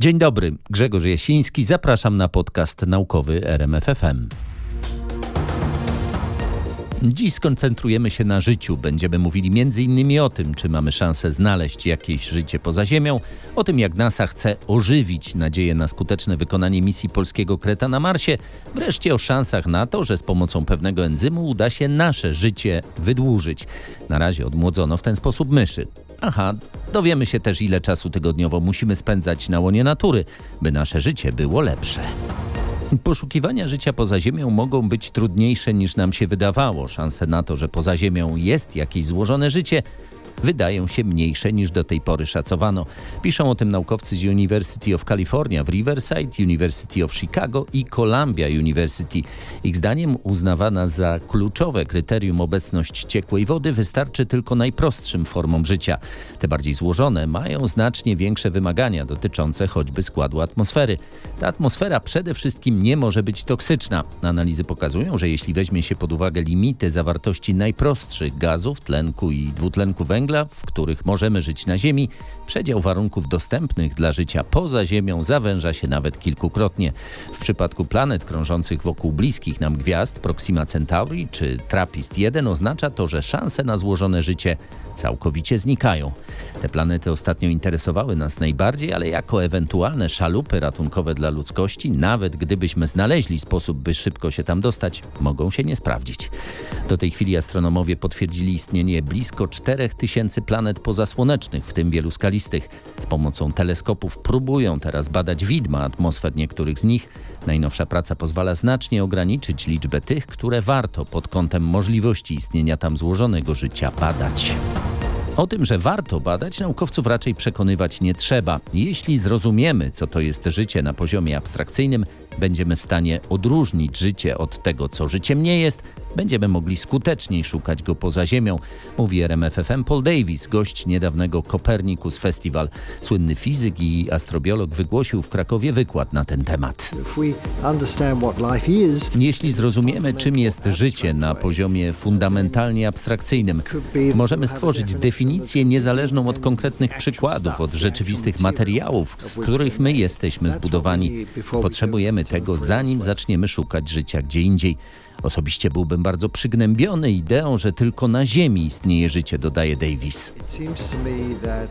Dzień dobry, Grzegorz Jasiński, zapraszam na podcast naukowy RMFFM. Dziś skoncentrujemy się na życiu. Będziemy mówili m.in. o tym, czy mamy szansę znaleźć jakieś życie poza Ziemią, o tym, jak NASA chce ożywić nadzieję na skuteczne wykonanie misji polskiego kreta na Marsie, wreszcie o szansach na to, że z pomocą pewnego enzymu uda się nasze życie wydłużyć. Na razie odmłodzono w ten sposób myszy. Aha, dowiemy się też, ile czasu tygodniowo musimy spędzać na łonie natury, by nasze życie było lepsze. Poszukiwania życia poza Ziemią mogą być trudniejsze niż nam się wydawało. Szanse na to, że poza Ziemią jest jakieś złożone życie, wydają się mniejsze niż do tej pory szacowano. Piszą o tym naukowcy z University of California w Riverside, University of Chicago i Columbia University. Ich zdaniem uznawana za kluczowe kryterium obecność ciekłej wody wystarczy tylko najprostszym formom życia. Te bardziej złożone mają znacznie większe wymagania dotyczące choćby składu atmosfery. Ta atmosfera przede wszystkim nie może być toksyczna. Analizy pokazują, że jeśli weźmie się pod uwagę limity zawartości najprostszych gazów, tlenku i dwutlenku węgla, węgla, w których możemy żyć na Ziemi, przedział warunków dostępnych dla życia poza Ziemią zawęża się nawet kilkukrotnie. W przypadku planet krążących wokół bliskich nam gwiazd Proxima Centauri czy TRAPPIST-1 oznacza to, że szanse na złożone życie całkowicie znikają. Te planety ostatnio interesowały nas najbardziej, ale jako ewentualne szalupy ratunkowe dla ludzkości, nawet gdybyśmy znaleźli sposób, by szybko się tam dostać, mogą się nie sprawdzić. Do tej chwili astronomowie potwierdzili istnienie blisko 4000 tysięcy planet pozasłonecznych, w tym wielu skalistych. Z pomocą teleskopów próbują teraz badać widma atmosfer niektórych z nich. Najnowsza praca pozwala znacznie ograniczyć liczbę tych, które warto pod kątem możliwości istnienia tam złożonego życia badać. O tym, że warto badać, naukowców raczej przekonywać nie trzeba. Jeśli zrozumiemy, co to jest życie na poziomie abstrakcyjnym, będziemy w stanie odróżnić życie od tego, co życiem nie jest, będziemy mogli skuteczniej szukać go poza Ziemią, mówi RMFFM Paul Davis, gość niedawnego Copernicus Festival. Słynny fizyk i astrobiolog wygłosił w Krakowie wykład na ten temat. Jeśli zrozumiemy, czym jest życie na poziomie fundamentalnie abstrakcyjnym, możemy stworzyć definicję niezależną od konkretnych przykładów, od rzeczywistych materiałów, z których my jesteśmy zbudowani. Potrzebujemy tego, zanim zaczniemy szukać życia gdzie indziej. Osobiście byłbym bardzo przygnębiony ideą, że tylko na Ziemi istnieje życie, dodaje Davis.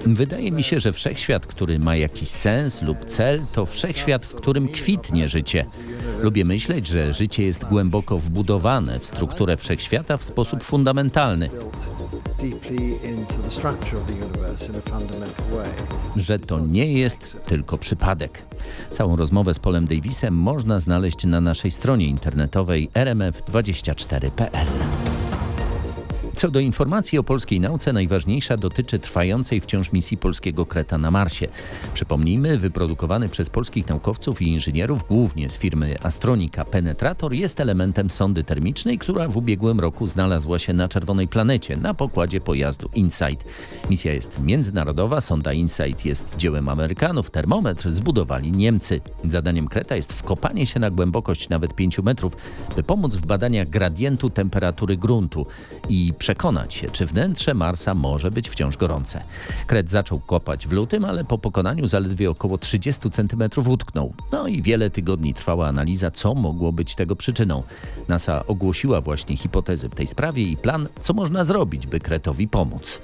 Wydaje mi się, że wszechświat, który ma jakiś sens lub cel, to wszechświat, w którym kwitnie życie. Lubię myśleć, że życie jest głęboko wbudowane w strukturę wszechświata w sposób fundamentalny. Że to nie jest tylko przypadek. Całą rozmowę z Polem Davisem można znaleźć na naszej stronie internetowej rmf24.pl. Co do informacji o polskiej nauce, najważniejsza dotyczy trwającej wciąż misji polskiego kreta na Marsie. Przypomnijmy, wyprodukowany przez polskich naukowców i inżynierów, głównie z firmy Astronika Penetrator, jest elementem sondy termicznej, która w ubiegłym roku znalazła się na czerwonej planecie na pokładzie pojazdu InSight. Misja jest międzynarodowa, sonda InSight jest dziełem Amerykanów, termometr zbudowali Niemcy. Zadaniem kreta jest wkopanie się na głębokość nawet 5 metrów, by pomóc w badaniach gradientu temperatury gruntu i przekonać się, czy wnętrze Marsa może być wciąż gorące. Kret zaczął kopać w lutym, ale po pokonaniu zaledwie około 30 cm utknął. No i wiele tygodni trwała analiza, co mogło być tego przyczyną. NASA ogłosiła właśnie hipotezy w tej sprawie i plan, co można zrobić, by Kretowi pomóc.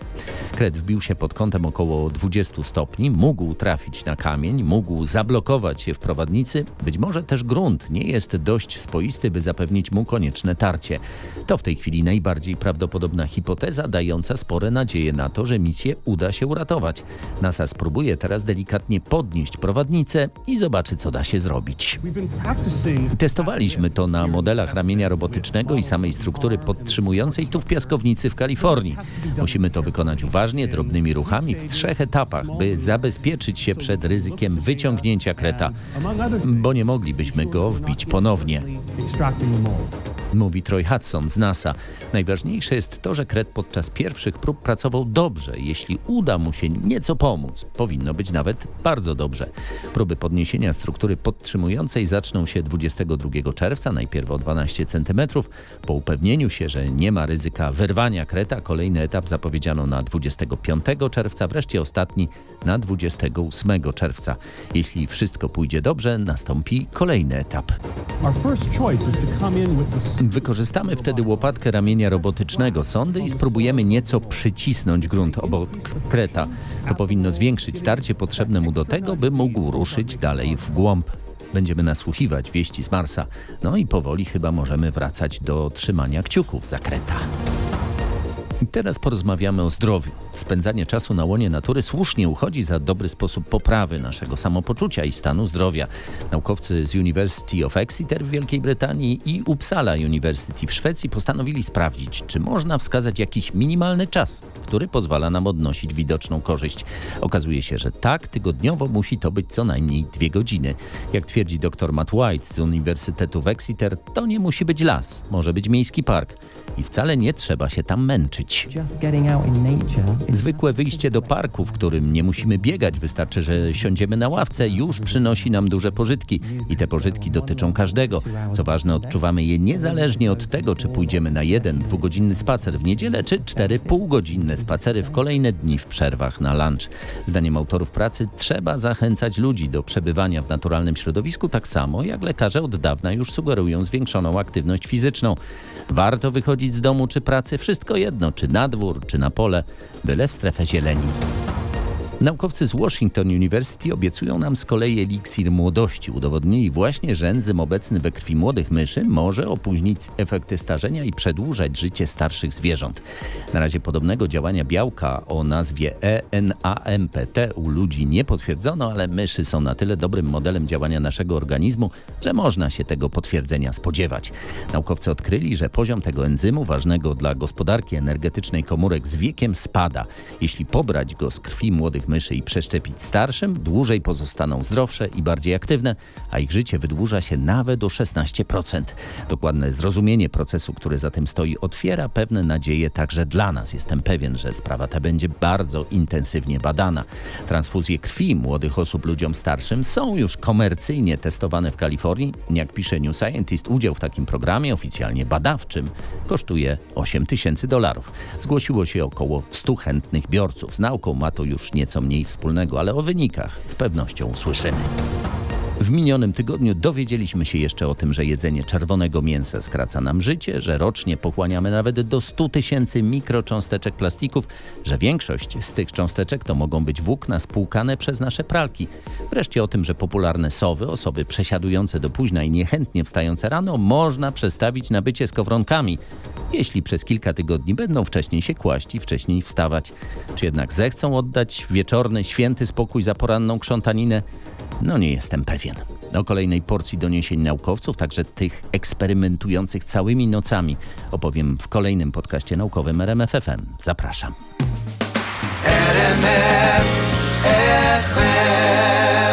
Kret wbił się pod kątem około 20 stopni, mógł trafić na kamień, mógł zablokować się w prowadnicy, być może też grunt nie jest dość spoisty, by zapewnić mu konieczne tarcie. To w tej chwili najbardziej prawdopodobne podobna hipoteza dająca spore nadzieje na to, że misję uda się uratować. NASA spróbuje teraz delikatnie podnieść prowadnicę i zobaczy, co da się zrobić. Testowaliśmy to na modelach ramienia robotycznego i samej struktury podtrzymującej tu w piaskownicy w Kalifornii. Musimy to wykonać uważnie, drobnymi ruchami w trzech etapach, by zabezpieczyć się przed ryzykiem wyciągnięcia kreta, bo nie moglibyśmy go wbić ponownie. Mówi Troy Hudson z NASA. Najważniejsze jest to, że Kret podczas pierwszych prób pracował dobrze. Jeśli uda mu się nieco pomóc, powinno być nawet bardzo dobrze. Próby podniesienia struktury podtrzymującej zaczną się 22 czerwca, najpierw o 12 cm. Po upewnieniu się, że nie ma ryzyka wyrwania Kreta, kolejny etap zapowiedziano na 25 czerwca, wreszcie ostatni na 28 czerwca. Jeśli wszystko pójdzie dobrze, nastąpi kolejny etap. Our first choice is to come in with the Wykorzystamy wtedy łopatkę ramienia robotycznego sondy i spróbujemy nieco przycisnąć grunt obok kreta. To powinno zwiększyć tarcie potrzebne mu do tego, by mógł ruszyć dalej w głąb. Będziemy nasłuchiwać wieści z Marsa. No i powoli chyba możemy wracać do trzymania kciuków za kreta. Teraz porozmawiamy o zdrowiu. Spędzanie czasu na łonie natury słusznie uchodzi za dobry sposób poprawy naszego samopoczucia i stanu zdrowia. Naukowcy z University of Exeter w Wielkiej Brytanii i Uppsala University w Szwecji postanowili sprawdzić, czy można wskazać jakiś minimalny czas, który pozwala nam odnosić widoczną korzyść. Okazuje się, że tak, tygodniowo musi to być co najmniej dwie godziny. Jak twierdzi dr Matt White z Uniwersytetu w Exeter, to nie musi być las, może być miejski park i wcale nie trzeba się tam męczyć. Zwykłe wyjście do parku, w którym nie musimy biegać, wystarczy, że siądziemy na ławce, już przynosi nam duże pożytki. I te pożytki dotyczą każdego. Co ważne, odczuwamy je niezależnie od tego, czy pójdziemy na jeden, dwugodzinny spacer w niedzielę, czy cztery półgodzinne spacery w kolejne dni w przerwach na lunch. Zdaniem autorów pracy trzeba zachęcać ludzi do przebywania w naturalnym środowisku tak samo, jak lekarze od dawna już sugerują zwiększoną aktywność fizyczną. Warto wychodzić z domu czy pracy, wszystko jedno, czy na dwór, czy na pole, byle w strefę zieleni. Naukowcy z Washington University obiecują nam z kolei eliksir młodości. Udowodnili właśnie, że enzym obecny we krwi młodych myszy może opóźnić efekty starzenia i przedłużać życie starszych zwierząt. Na razie podobnego działania białka o nazwie ENAMPT u ludzi nie potwierdzono, ale myszy są na tyle dobrym modelem działania naszego organizmu, że można się tego potwierdzenia spodziewać. Naukowcy odkryli, że poziom tego enzymu ważnego dla gospodarki energetycznej komórek z wiekiem spada. Jeśli pobrać go z krwi młodych myszy i przeszczepić starszym, dłużej pozostaną zdrowsze i bardziej aktywne, a ich życie wydłuża się nawet o 16%. Dokładne zrozumienie procesu, który za tym stoi, otwiera pewne nadzieje także dla nas. Jestem pewien, że sprawa ta będzie bardzo intensywnie badana. Transfuzje krwi młodych osób ludziom starszym są już komercyjnie testowane w Kalifornii. Jak pisze New Scientist, udział w takim programie oficjalnie badawczym kosztuje 8 tysięcy dolarów. Zgłosiło się około 100 chętnych biorców. Z nauką ma to już nieco mniej wspólnego, ale o wynikach z pewnością usłyszymy. W minionym tygodniu dowiedzieliśmy się jeszcze o tym, że jedzenie czerwonego mięsa skraca nam życie, że rocznie pochłaniamy nawet do 100 tysięcy mikrocząsteczek plastików, że większość z tych cząsteczek to mogą być włókna spłukane przez nasze pralki. Wreszcie o tym, że popularne sowy, osoby przesiadujące do późna i niechętnie wstające rano, można przestawić na bycie skowronkami, jeśli przez kilka tygodni będą wcześniej się kłaść i wcześniej wstawać. Czy jednak zechcą oddać wieczorny, święty spokój za poranną krzątaninę? No nie jestem pewien. O kolejnej porcji doniesień naukowców, także tych eksperymentujących całymi nocami, opowiem w kolejnym podcaście naukowym RMFFM. Zapraszam. RMF FM